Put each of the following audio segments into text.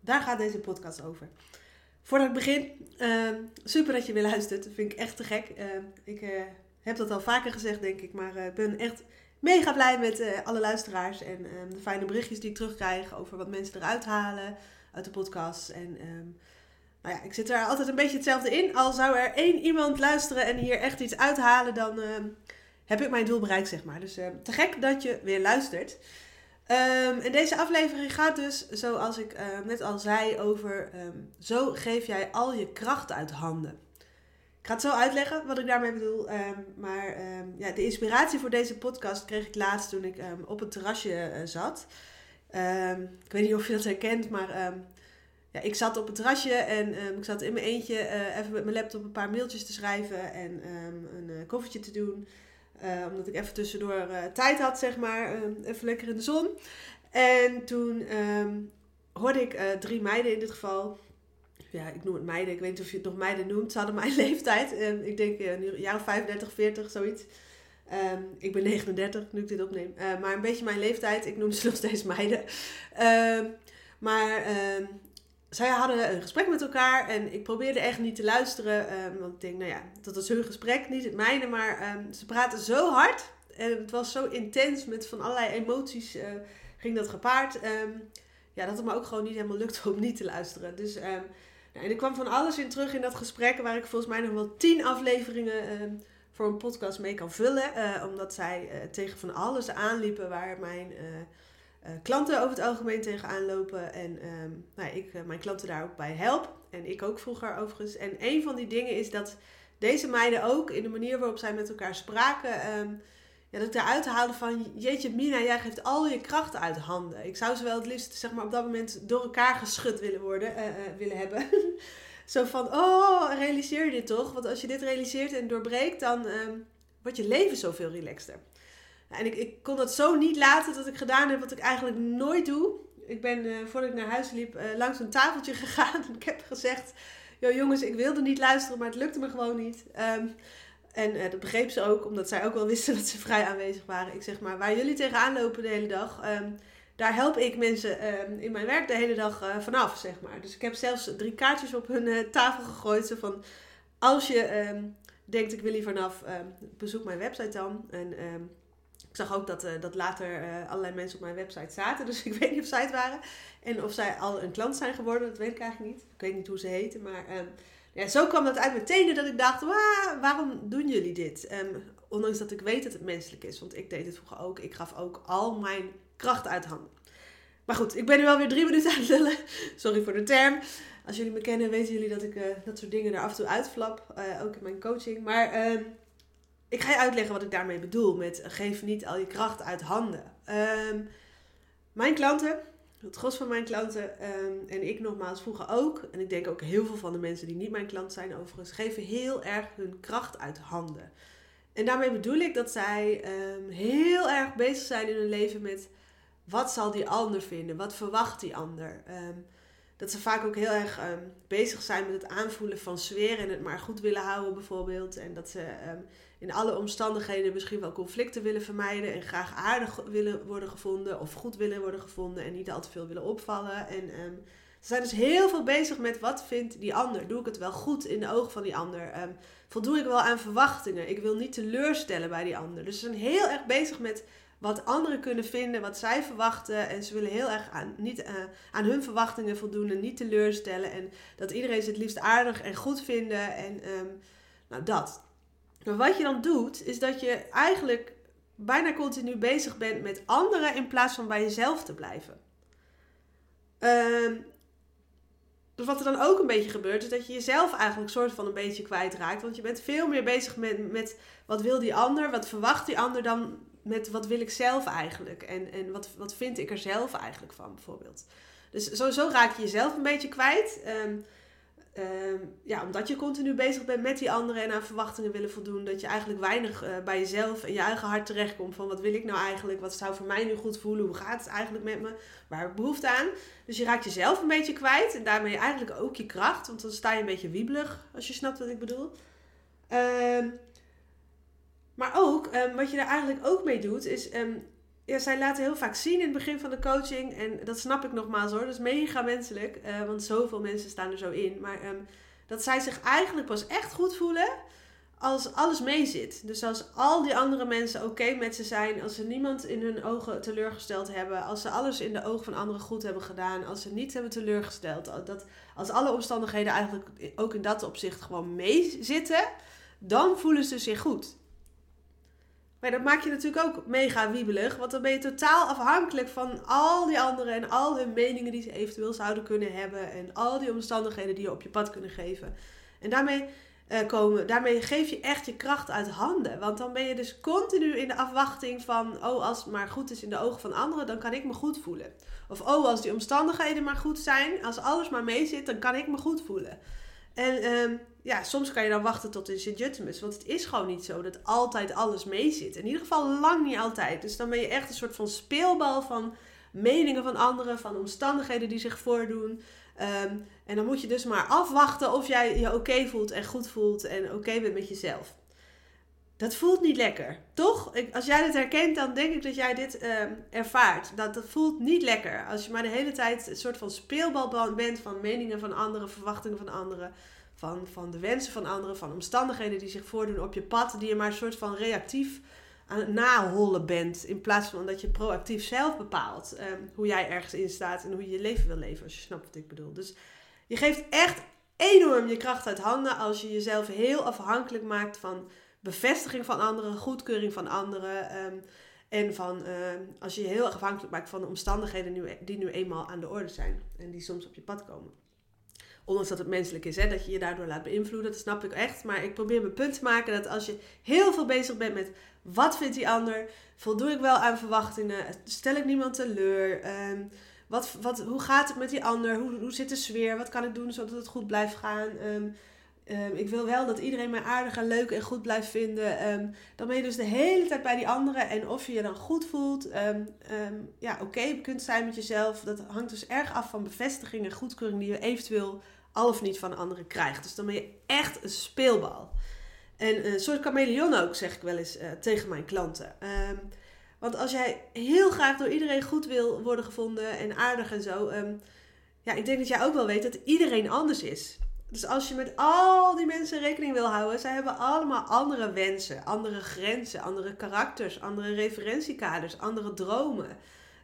Daar gaat deze podcast over. Voordat ik begin, uh, super dat je weer luistert. Dat vind ik echt te gek. Uh, ik uh, heb dat al vaker gezegd, denk ik. Maar ik ben echt mega blij met alle luisteraars. En ehm, de fijne berichtjes die ik terugkrijg over wat mensen eruit halen uit de podcast. En nou ja, ik zit er altijd een beetje hetzelfde in. Al zou er één iemand luisteren en hier echt iets uithalen, dan heb ik mijn doel bereikt, zeg maar. Dus te gek dat je weer luistert. Um, en deze aflevering gaat dus, zoals ik uh, net al zei, over um, zo geef jij al je kracht uit handen. Ik ga het zo uitleggen wat ik daarmee bedoel. Um, maar ja, de inspiratie voor deze podcast kreeg ik laatst toen ik op een terrasje uh, zat. ik weet niet of je dat herkent, maar ja, ik zat op een terrasje en ik zat in mijn eentje uh, even met mijn laptop een paar mailtjes te schrijven en een koffertje te doen. Uh, omdat ik even tussendoor uh, tijd had, zeg maar. Uh, even lekker in de zon. En toen um, hoorde ik drie meiden in dit geval. Ja, ik noem het meiden. Ik weet niet of je het nog meiden noemt. Ze hadden mijn leeftijd. Um, ik denk een jaar of 35, 40, zoiets. Um, ik ben 39 nu ik dit opneem. maar een beetje mijn leeftijd. Ik noem ze nog steeds meiden. maar zij hadden een gesprek met elkaar en ik probeerde echt niet te luisteren. Um, want ik denk, nou ja, dat was hun gesprek, niet het mijne. Maar um, ze praten zo hard en het was zo intens met van allerlei emoties uh, ging dat gepaard. Um, ja, dat het me ook gewoon niet helemaal lukte om niet te luisteren. Dus, nou, en er kwam van alles in terug in dat gesprek waar ik volgens mij nog wel tien afleveringen voor een podcast mee kan vullen. Uh, omdat zij uh, tegen van alles aanliepen waar mijn uh, klanten over het algemeen tegenaan lopen. En um, nou, ik uh, mijn klanten daar ook bij help. En ik ook vroeger overigens. En een van die dingen is dat deze meiden ook in de manier waarop zij met elkaar spraken. Um, ja, dat ik daaruit haalde van, jeetje Mina, jij geeft al je krachten uit handen. Ik zou ze wel het liefst zeg maar, op dat moment door elkaar geschud willen, worden, uh, willen hebben. Zo van, oh, realiseer je dit toch? Want als je dit realiseert en doorbreekt, dan um, wordt je leven zoveel relaxter. En ik, ik kon dat zo niet laten dat ik gedaan heb wat ik eigenlijk nooit doe. Ik ben, uh, voordat ik naar huis liep, uh, langs een tafeltje gegaan. En ik heb gezegd, joh jongens, ik wilde niet luisteren, maar het lukte me gewoon niet. Um, en uh, dat begreep ze ook, omdat zij ook wel wisten dat ze vrij aanwezig waren. Ik zeg maar, waar jullie tegenaan lopen de hele dag, um, daar help ik mensen um, in mijn werk de hele dag vanaf, zeg maar. Dus ik heb zelfs drie kaartjes op hun tafel gegooid. Zo van, als je denkt ik wil hier vanaf, bezoek mijn website dan. En ik zag ook dat, uh, dat later uh, allerlei mensen op mijn website zaten. Dus ik weet niet of zij het waren. En of zij al een klant zijn geworden, dat weet ik eigenlijk niet. Ik weet niet hoe ze heten. Maar um, ja, zo kwam dat uit mijn tenen dat ik dacht, waarom doen jullie dit? Um, ondanks dat ik weet dat het menselijk is. Want ik deed het vroeger ook. Ik gaf ook al mijn kracht uit handen. Maar goed, ik ben nu alweer drie minuten aan het lullen. Sorry voor de term. Als jullie me kennen, weten jullie dat ik uh, dat soort dingen er af en toe uitflap. ook in mijn coaching. Maar... Um, ik ga je uitleggen wat ik daarmee bedoel met geef niet al je kracht uit handen. Um, mijn klanten, het gros van mijn klanten um, en ik nogmaals vroeger ook, en ik denk ook heel veel van de mensen die niet mijn klant zijn overigens, geven heel erg hun kracht uit handen. En daarmee bedoel ik dat zij um, heel erg bezig zijn in hun leven met wat zal die ander vinden, wat verwacht die ander. dat ze vaak ook heel erg bezig zijn met het aanvoelen van sfeer en het maar goed willen houden bijvoorbeeld. En dat ze in alle omstandigheden misschien wel conflicten willen vermijden en graag aardig willen worden gevonden of goed willen worden gevonden en niet al te veel willen opvallen. En um, ze zijn dus heel veel bezig met wat vindt die ander. Doe ik het wel goed in de ogen van die ander? Um, voldoe ik wel aan verwachtingen? Ik wil niet teleurstellen bij die ander. Dus ze zijn heel erg bezig met wat anderen kunnen vinden, wat zij verwachten. En ze willen heel erg aan, niet, uh, aan hun verwachtingen voldoen en niet teleurstellen. En dat iedereen ze het liefst aardig en goed vinden. En um, nou, dat. Maar wat je dan doet, is dat je eigenlijk bijna continu bezig bent met anderen in plaats van bij jezelf te blijven. Uh, dus wat er dan ook een beetje gebeurt, is dat je jezelf eigenlijk soort van een beetje kwijtraakt. Want je bent veel meer bezig met, met wat wil die ander, wat verwacht die ander dan met wat wil ik zelf eigenlijk. En, en wat, wat vind ik er zelf eigenlijk van bijvoorbeeld. Dus sowieso raak je jezelf een beetje kwijt. Ehm, ehm, ja, omdat je continu bezig bent met die anderen en aan verwachtingen willen voldoen. Dat je eigenlijk weinig uh, bij jezelf en je eigen hart terechtkomt. Van wat wil ik nou eigenlijk? Wat zou voor mij nu goed voelen? Hoe gaat het eigenlijk met me? Waar heb ik behoefte aan? Dus je raakt jezelf een beetje kwijt. En daarmee eigenlijk ook je kracht. Want dan sta je een beetje wiebelig, als je snapt wat ik bedoel. Ehm, maar ook, wat je daar eigenlijk ook mee doet, is ja, zij laten heel vaak zien in het begin van de coaching. En dat snap ik nogmaals hoor. Dat is mega menselijk. Uh, want zoveel mensen staan er zo in. Maar um, dat zij zich eigenlijk pas echt goed voelen als alles meezit. Dus als al die andere mensen oké met ze zijn. Als ze niemand in hun ogen teleurgesteld hebben. Als ze alles in de ogen van anderen goed hebben gedaan. Als ze niet hebben teleurgesteld. Dat, als alle omstandigheden eigenlijk ook in dat opzicht gewoon meezitten. Dan voelen ze zich goed. Maar dat maakt je natuurlijk ook mega wiebelig. Want dan ben je totaal afhankelijk van al die anderen en al hun meningen die ze eventueel zouden kunnen hebben. En al die omstandigheden die je op je pad kunnen geven. En daarmee, uh, komen, daarmee geef je echt je kracht uit handen. Want dan ben je dus continu in de afwachting van: oh, als het maar goed is in de ogen van anderen, dan kan ik me goed voelen. Of oh, als die omstandigheden maar goed zijn, als alles maar mee zit, dan kan ik me goed voelen. En ehm, ja, soms kan je dan wachten tot in Sint Juttemus. Want het is gewoon niet zo dat altijd alles mee zit. In ieder geval lang niet altijd. Dus dan ben je echt een soort van speelbal van meningen van anderen, van omstandigheden die zich voordoen. Ehm, en dan moet je dus maar afwachten of jij je oké voelt en goed voelt en oké bent met jezelf. Dat voelt niet lekker, toch? Ik, als jij dit herkent, dan denk ik dat jij dit ehm, ervaart. Dat, dat voelt niet lekker. Als je maar de hele tijd een soort van speelbal bent van meningen van anderen, verwachtingen van anderen van, van de wensen van anderen, van omstandigheden die zich voordoen op je pad, die je maar een soort van reactief aan het nahollen bent. In plaats van dat je proactief zelf bepaalt ehm, hoe jij ergens in staat en hoe je je leven wil leven, als je snapt wat ik bedoel. Dus je geeft echt enorm je kracht uit handen als je jezelf heel afhankelijk maakt van bevestiging van anderen, goedkeuring van anderen. Ehm, en van ehm, als je je heel afhankelijk maakt van de omstandigheden die nu eenmaal aan de orde zijn en die soms op je pad komen. Ondanks dat het menselijk is, hè, dat je je daardoor laat beïnvloeden. Dat snap ik echt. Maar ik probeer mijn punt te maken dat als je heel veel bezig bent met wat vindt die ander, voldoe ik wel aan verwachtingen, stel ik niemand teleur, um, wat, wat, hoe gaat het met die ander, hoe, hoe zit de sfeer, wat kan ik doen zodat het goed blijft gaan. Um, ik wil wel dat iedereen mij aardig en leuk en goed blijft vinden. dan ben je dus de hele tijd bij die anderen. En of je je dan goed voelt, ja, oké kunt zijn met jezelf. Dat hangt dus erg af van bevestiging en goedkeuring die je eventueel al of niet van anderen krijgt. Dus dan ben je echt een speelbal. En een soort chameleon ook, zeg ik wel eens uh, tegen mijn klanten. Want als jij heel graag door iedereen goed wil worden gevonden en aardig en zo. Ja, ik denk dat jij ook wel weet dat iedereen anders is. Dus als je met al die mensen rekening wil houden, zij hebben allemaal andere wensen, andere grenzen, andere karakters, andere referentiekaders, andere dromen.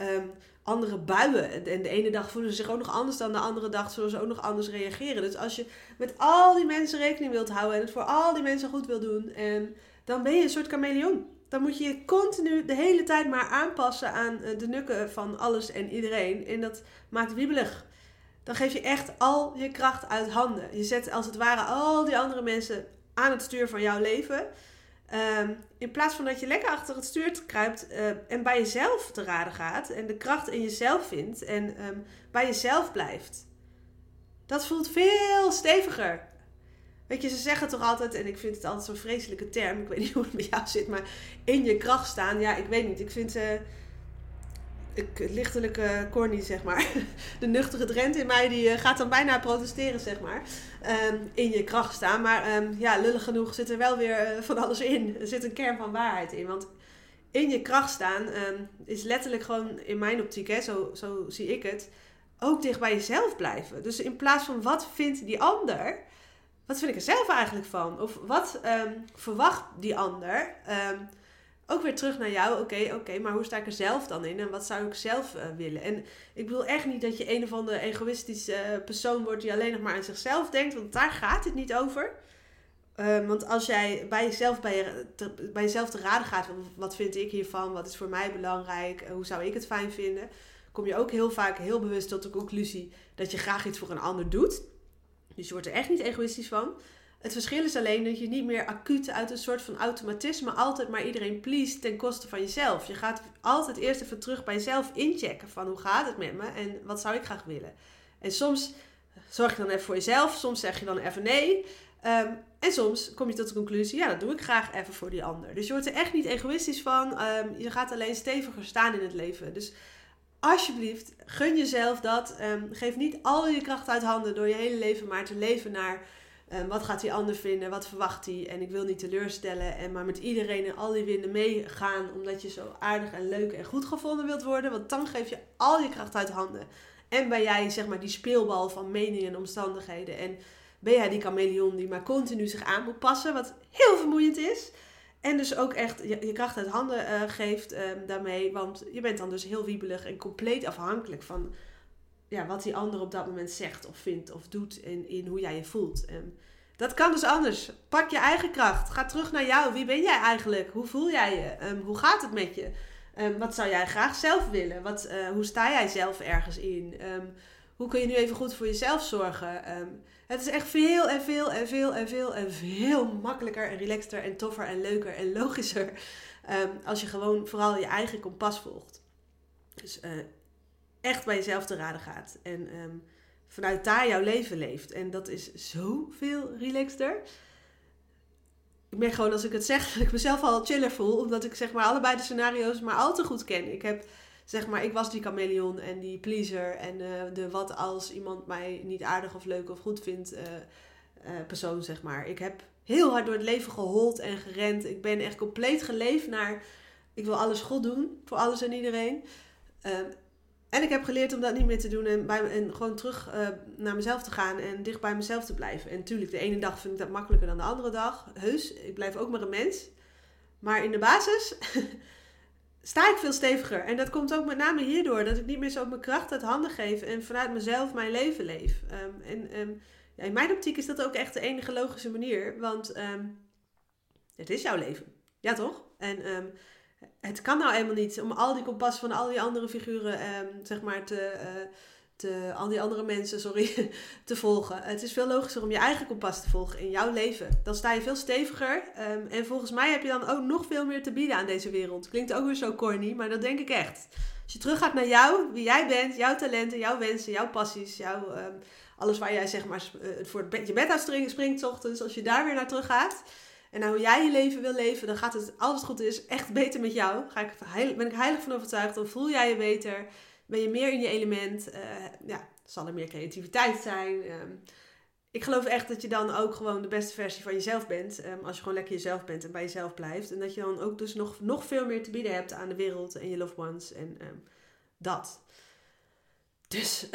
Um, andere buien. En de ene dag voelen ze zich ook nog anders dan de andere dag zullen ze ook nog anders reageren. Dus als je met al die mensen rekening wilt houden en het voor al die mensen goed wil doen, en dan ben je een soort chameleon. Dan moet je je continu de hele tijd maar aanpassen aan eh, de nukken van alles en iedereen. En dat maakt wiebelig. Dan geef je echt al je kracht uit handen. Je zet als het ware al die andere mensen aan het stuur van jouw leven. Ehm, in plaats van dat je lekker achter het stuur kruipt uh, en bij jezelf te raden gaat en de kracht in jezelf vindt en um, bij jezelf blijft. Dat voelt veel steviger. Weet je, ze zeggen toch altijd, en ik vind het altijd zo'n vreselijke term, ik weet niet hoe het bij jou zit, maar in je kracht staan. Ja, ik weet niet. Ik vind ze. Ik, lichtelijke corny, zeg maar. De nuchtere Drent in mij, die uh, gaat dan bijna protesteren, zeg maar. Um, in je kracht staan. Maar um, ja, lullig genoeg zit er wel weer uh, van alles in. Er zit een kern van waarheid in. Want in je kracht staan um, is letterlijk gewoon in mijn optiek, hè, zo, zo zie ik het, ook dicht bij jezelf blijven. Dus in plaats van wat vindt die ander, wat vind ik er zelf eigenlijk van? Of wat verwacht die ander? Ook weer terug naar jou. Oké, oké, maar hoe sta ik er zelf dan in? En wat zou ik zelf uh, willen? En ik bedoel echt niet dat je een of andere egoïstische uh, persoon wordt die alleen nog maar aan zichzelf denkt. Want daar gaat het niet over. Uh, want als jij bij jezelf, bij, bij jezelf te raden gaat, wat vind ik hiervan? Wat is voor mij belangrijk? hoe zou ik het fijn vinden? Kom je ook heel vaak heel bewust tot de conclusie dat je graag iets voor een ander doet. Dus je wordt er echt niet egoïstisch van. Het verschil is alleen dat je niet meer acuut uit een soort van automatisme altijd maar iedereen please ten koste van jezelf. Je gaat altijd eerst even terug bij jezelf inchecken van hoe gaat het met me en wat zou ik graag willen. En soms zorg je dan even voor jezelf, soms zeg je dan even nee. Ehm, en soms kom je tot de conclusie, ja, dat doe ik graag even voor die ander. Dus je wordt er echt niet egoïstisch van. Ehm, je gaat alleen steviger staan in het leven. Dus alsjeblieft, gun jezelf dat. Ehm, geef niet al je kracht uit handen door je hele leven maar te leven naar wat gaat die ander vinden, wat verwacht hij. En ik wil niet teleurstellen en maar met iedereen en al die winden meegaan omdat je zo aardig en leuk en goed gevonden wilt worden. Want dan geef je al je kracht uit handen. En ben jij zeg maar die speelbal van meningen en omstandigheden. En ben jij die chameleon die maar continu zich aan moet passen, wat heel vermoeiend is. En dus ook echt je, kracht uit handen uh, geeft um, daarmee. Want je bent dan dus heel wiebelig en compleet afhankelijk van ja, wat die ander op dat moment zegt of vindt of doet. En in hoe jij je voelt. En dat kan dus anders. Pak je eigen kracht. Ga terug naar jou. Wie ben jij eigenlijk? Hoe voel jij je? Um, hoe gaat het met je? Um, wat zou jij graag zelf willen? Wat, uh, hoe sta jij zelf ergens in? hoe kun je nu even goed voor jezelf zorgen? Het is echt veel en veel en veel en veel en veel makkelijker en relaxter en toffer en leuker en logischer. Als je gewoon vooral je eigen kompas volgt. Dus uh, echt bij jezelf te raden gaat. En um, vanuit daar jouw leven leeft. En dat is zoveel relaxter. Ik merk gewoon als ik het zeg dat ik mezelf al chiller voel. Omdat ik zeg maar allebei de scenario's maar al te goed ken. Ik heb zeg maar, ik was die chameleon en die pleaser en uh, de wat als iemand mij niet aardig of leuk of goed vindt uh, uh, persoon, zeg maar. Ik heb heel hard door het leven gehold en gerend. Ik ben echt compleet geleefd naar, ik wil alles goed doen voor alles en iedereen. Ehm, en ik heb geleerd om dat niet meer te doen en, bij, en gewoon terug naar mezelf te gaan en dicht bij mezelf te blijven. En natuurlijk, de ene dag vind ik dat makkelijker dan de andere dag. Heus, ik blijf ook maar een mens. Maar in de basis sta ik veel steviger. En dat komt ook met name hierdoor dat ik niet meer zo op mijn kracht uit handen geef en vanuit mezelf mijn leven leef. Um, en um, ja, in mijn optiek is dat ook echt de enige logische manier, want um, het is jouw leven. Ja, toch? En het kan nou eenmaal niet om al die kompas van al die andere figuren, zeg maar, te. Uh, te, al die andere mensen, sorry, te volgen. Het is veel logischer om je eigen kompas te volgen in jouw leven. Dan sta je veel steviger. Um, en volgens mij heb je dan ook nog veel meer te bieden aan deze wereld. Klinkt ook weer zo corny, maar dat denk ik echt. Als je teruggaat naar jou, wie jij bent, jouw talenten, jouw wensen, jouw passies, jouw, um, alles waar jij zeg maar uh, voor het je bed uit springt, springt ochtends. Als je daar weer naar terug gaat en naar hoe jij je leven wil leven, dan gaat het, als het goed is, echt beter met jou. Ga ik, ben ik heilig van overtuigd. Dan voel jij je beter ben je meer in je element. Uh, ja, zal er meer creativiteit zijn. Ehm, ik geloof echt dat je dan ook gewoon de beste versie van jezelf bent. Um, als je gewoon lekker jezelf bent en bij jezelf blijft. En dat je dan ook dus nog, nog veel meer te bieden hebt aan de wereld en je loved ones. En um, dat. Dus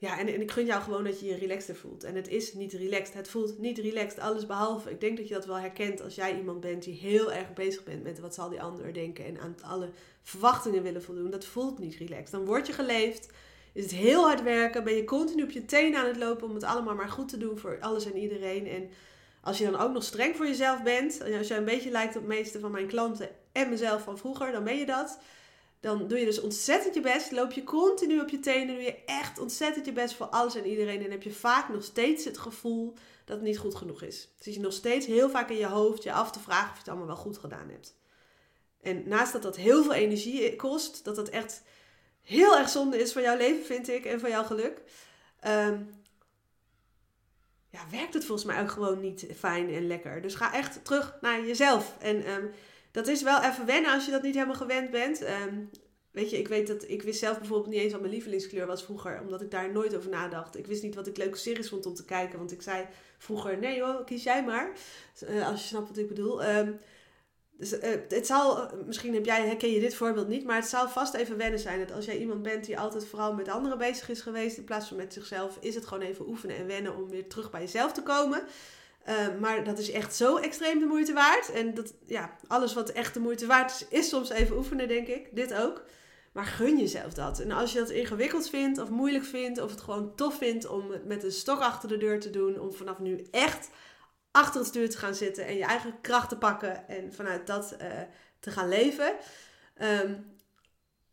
ja, en, en ik gun jou gewoon dat je je relaxter voelt. En het is niet relaxed. Het voelt niet relaxed, alles behalve. Ik denk dat je dat wel herkent als jij iemand bent die heel erg bezig bent met wat zal die ander denken. En aan alle verwachtingen willen voldoen. Dat voelt niet relaxed. Dan word je geleefd. Is het heel hard werken. Ben je continu op je tenen aan het lopen om het allemaal maar goed te doen voor alles en iedereen. En als je dan ook nog streng voor jezelf bent. Als je een beetje lijkt op de meeste van mijn klanten en mezelf van vroeger, dan ben je dat dan doe je dus ontzettend je best. Loop je continu op je tenen. Doe je echt ontzettend je best voor alles en iedereen. En heb je vaak nog steeds het gevoel dat het niet goed genoeg is. Zit je nog steeds heel vaak in je hoofd je af te vragen of je het allemaal wel goed gedaan hebt. En naast dat dat heel veel energie kost, dat dat echt heel erg zonde is voor jouw leven, vind ik, en voor jouw geluk. Um, ja, werkt het volgens mij ook gewoon niet fijn en lekker. Dus ga echt terug naar jezelf. En um, dat is wel even wennen als je dat niet helemaal gewend bent. Ehm, weet je, ik weet dat ik wist zelf bijvoorbeeld niet eens wat mijn lievelingskleur was vroeger, omdat ik daar nooit over nadacht. Ik wist niet wat ik leuke series vond om te kijken, want ik zei vroeger: nee hoor, kies jij maar. Uh, als je snapt wat ik bedoel. Um, dus uh, het zal, misschien heb jij, herken je dit voorbeeld niet, maar het zal vast even wennen zijn dat als jij iemand bent die altijd vooral met anderen bezig is geweest in plaats van met zichzelf, is het gewoon even oefenen en wennen om weer terug bij jezelf te komen. Uh, maar dat is echt zo extreem de moeite waard. En dat, ja, alles wat echt de moeite waard is, is soms even oefenen, denk ik. Dit ook. Maar gun jezelf dat. En als je dat ingewikkeld vindt of moeilijk vindt, of het gewoon tof vindt om het met een stok achter de deur te doen, om vanaf nu echt achter het stuur te gaan zitten en je eigen kracht te pakken en vanuit dat uh, te gaan leven. Um,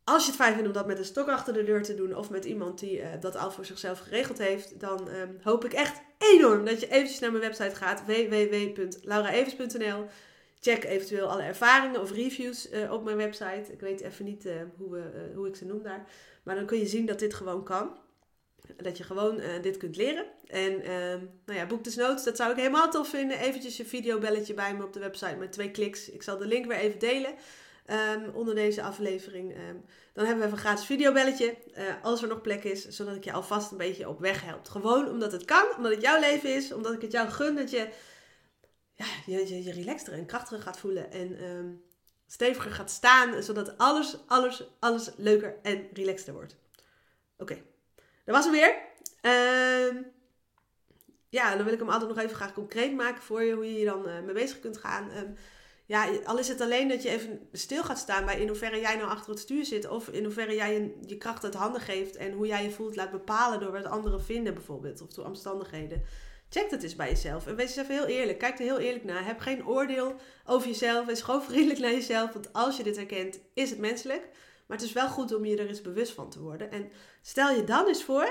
als je het fijn vindt om dat met een stok achter de deur te doen of met iemand die uh, dat al voor zichzelf geregeld heeft, dan um, hoop ik echt enorm dat je eventjes naar mijn website gaat www.lauraevens.nl. Check eventueel alle ervaringen of reviews uh, op mijn website. Ik weet even niet uh, hoe, hoe ik ze noem daar. Maar dan kun je zien dat dit gewoon kan. Dat je gewoon dit kunt leren. En um, nou ja, boek dus notes, dat zou ik helemaal tof vinden. Eventjes je videobelletje bij me op de website met twee kliks. Ik zal de link weer even delen. Um, onder deze aflevering. Um, dan hebben we even een gratis videobelletje. Uh, als er nog plek is, zodat ik je alvast een beetje op weg help. Gewoon omdat het kan, omdat het jouw leven is, omdat ik het jou gun dat je ja, je, je, relaxter en krachtiger gaat voelen. En um, steviger gaat staan, zodat alles, alles, alles leuker en relaxter wordt. Oké, okay. dat was hem weer. ja, dan wil ik hem altijd nog even graag concreet maken voor je, hoe je hier dan uh, mee bezig kunt gaan ja, al is het alleen dat je even stil gaat staan bij in hoeverre jij nou achter het stuur zit. Of in hoeverre jij je, kracht uit handen geeft. En hoe jij je voelt laat bepalen door wat anderen vinden bijvoorbeeld. Of door omstandigheden. Check dat eens bij jezelf. En wees eens even heel eerlijk. Kijk er heel eerlijk naar. Heb geen oordeel over jezelf. Wees gewoon vriendelijk naar jezelf. Want als je dit herkent, is het menselijk. Maar het is wel goed om je er eens bewust van te worden. En stel je dan eens voor.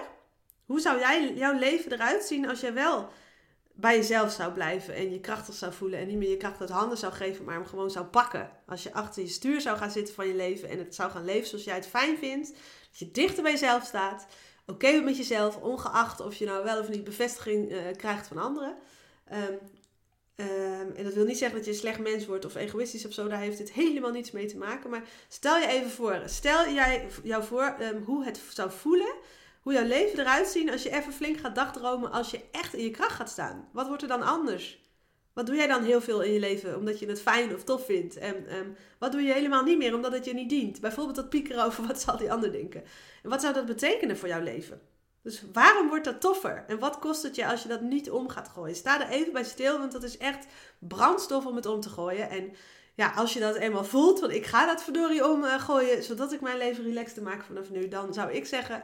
Hoe zou jij, jouw leven eruit zien als jij wel bij jezelf zou blijven en je krachtig zou voelen en niet meer je kracht uit handen zou geven, maar hem gewoon zou pakken. Als je achter je stuur zou gaan zitten van je leven en het zou gaan leven zoals jij het fijn vindt, dat je dichter bij jezelf staat, oké met jezelf, ongeacht of je nou wel of niet bevestiging uh, krijgt van anderen. Um, um, en dat wil niet zeggen dat je een slecht mens wordt of egoïstisch of zo, daar heeft het helemaal niets mee te maken. Maar stel je even voor, stel jij jou voor um, hoe het zou voelen hoe jouw leven eruit zien als je even flink gaat dagdromen, als je echt in je kracht gaat staan. Wat wordt er dan anders? Wat doe jij dan heel veel in je leven omdat je het fijn of tof vindt? En um, wat doe je helemaal niet meer omdat het je niet dient? Bijvoorbeeld dat piekeren over wat zal die ander denken. En wat zou dat betekenen voor jouw leven? Dus waarom wordt dat toffer? En wat kost het je als je dat niet om gaat gooien? Sta er even bij stil, want dat is echt brandstof om het om te gooien. En ja, als je dat eenmaal voelt, want ik ga dat verdorie omgooien, zodat ik mijn leven relaxed maak vanaf nu, dan zou ik zeggen,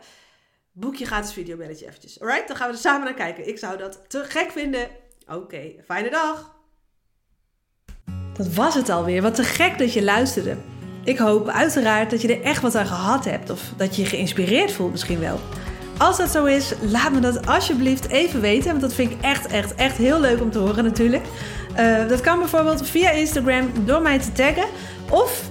boek je gratis videobelletje eventjes. Alright, dan gaan we er samen naar kijken. Ik zou dat te gek vinden. Oké, fijne dag. Dat was het alweer. Wat te gek dat je luisterde. Ik hoop uiteraard dat je er echt wat aan gehad hebt. Of dat je je geïnspireerd voelt misschien wel. Als dat zo is, laat me dat alsjeblieft even weten. Want dat vind ik echt, echt, echt heel leuk om te horen natuurlijk. Uh, dat kan bijvoorbeeld via Instagram door mij te taggen. Of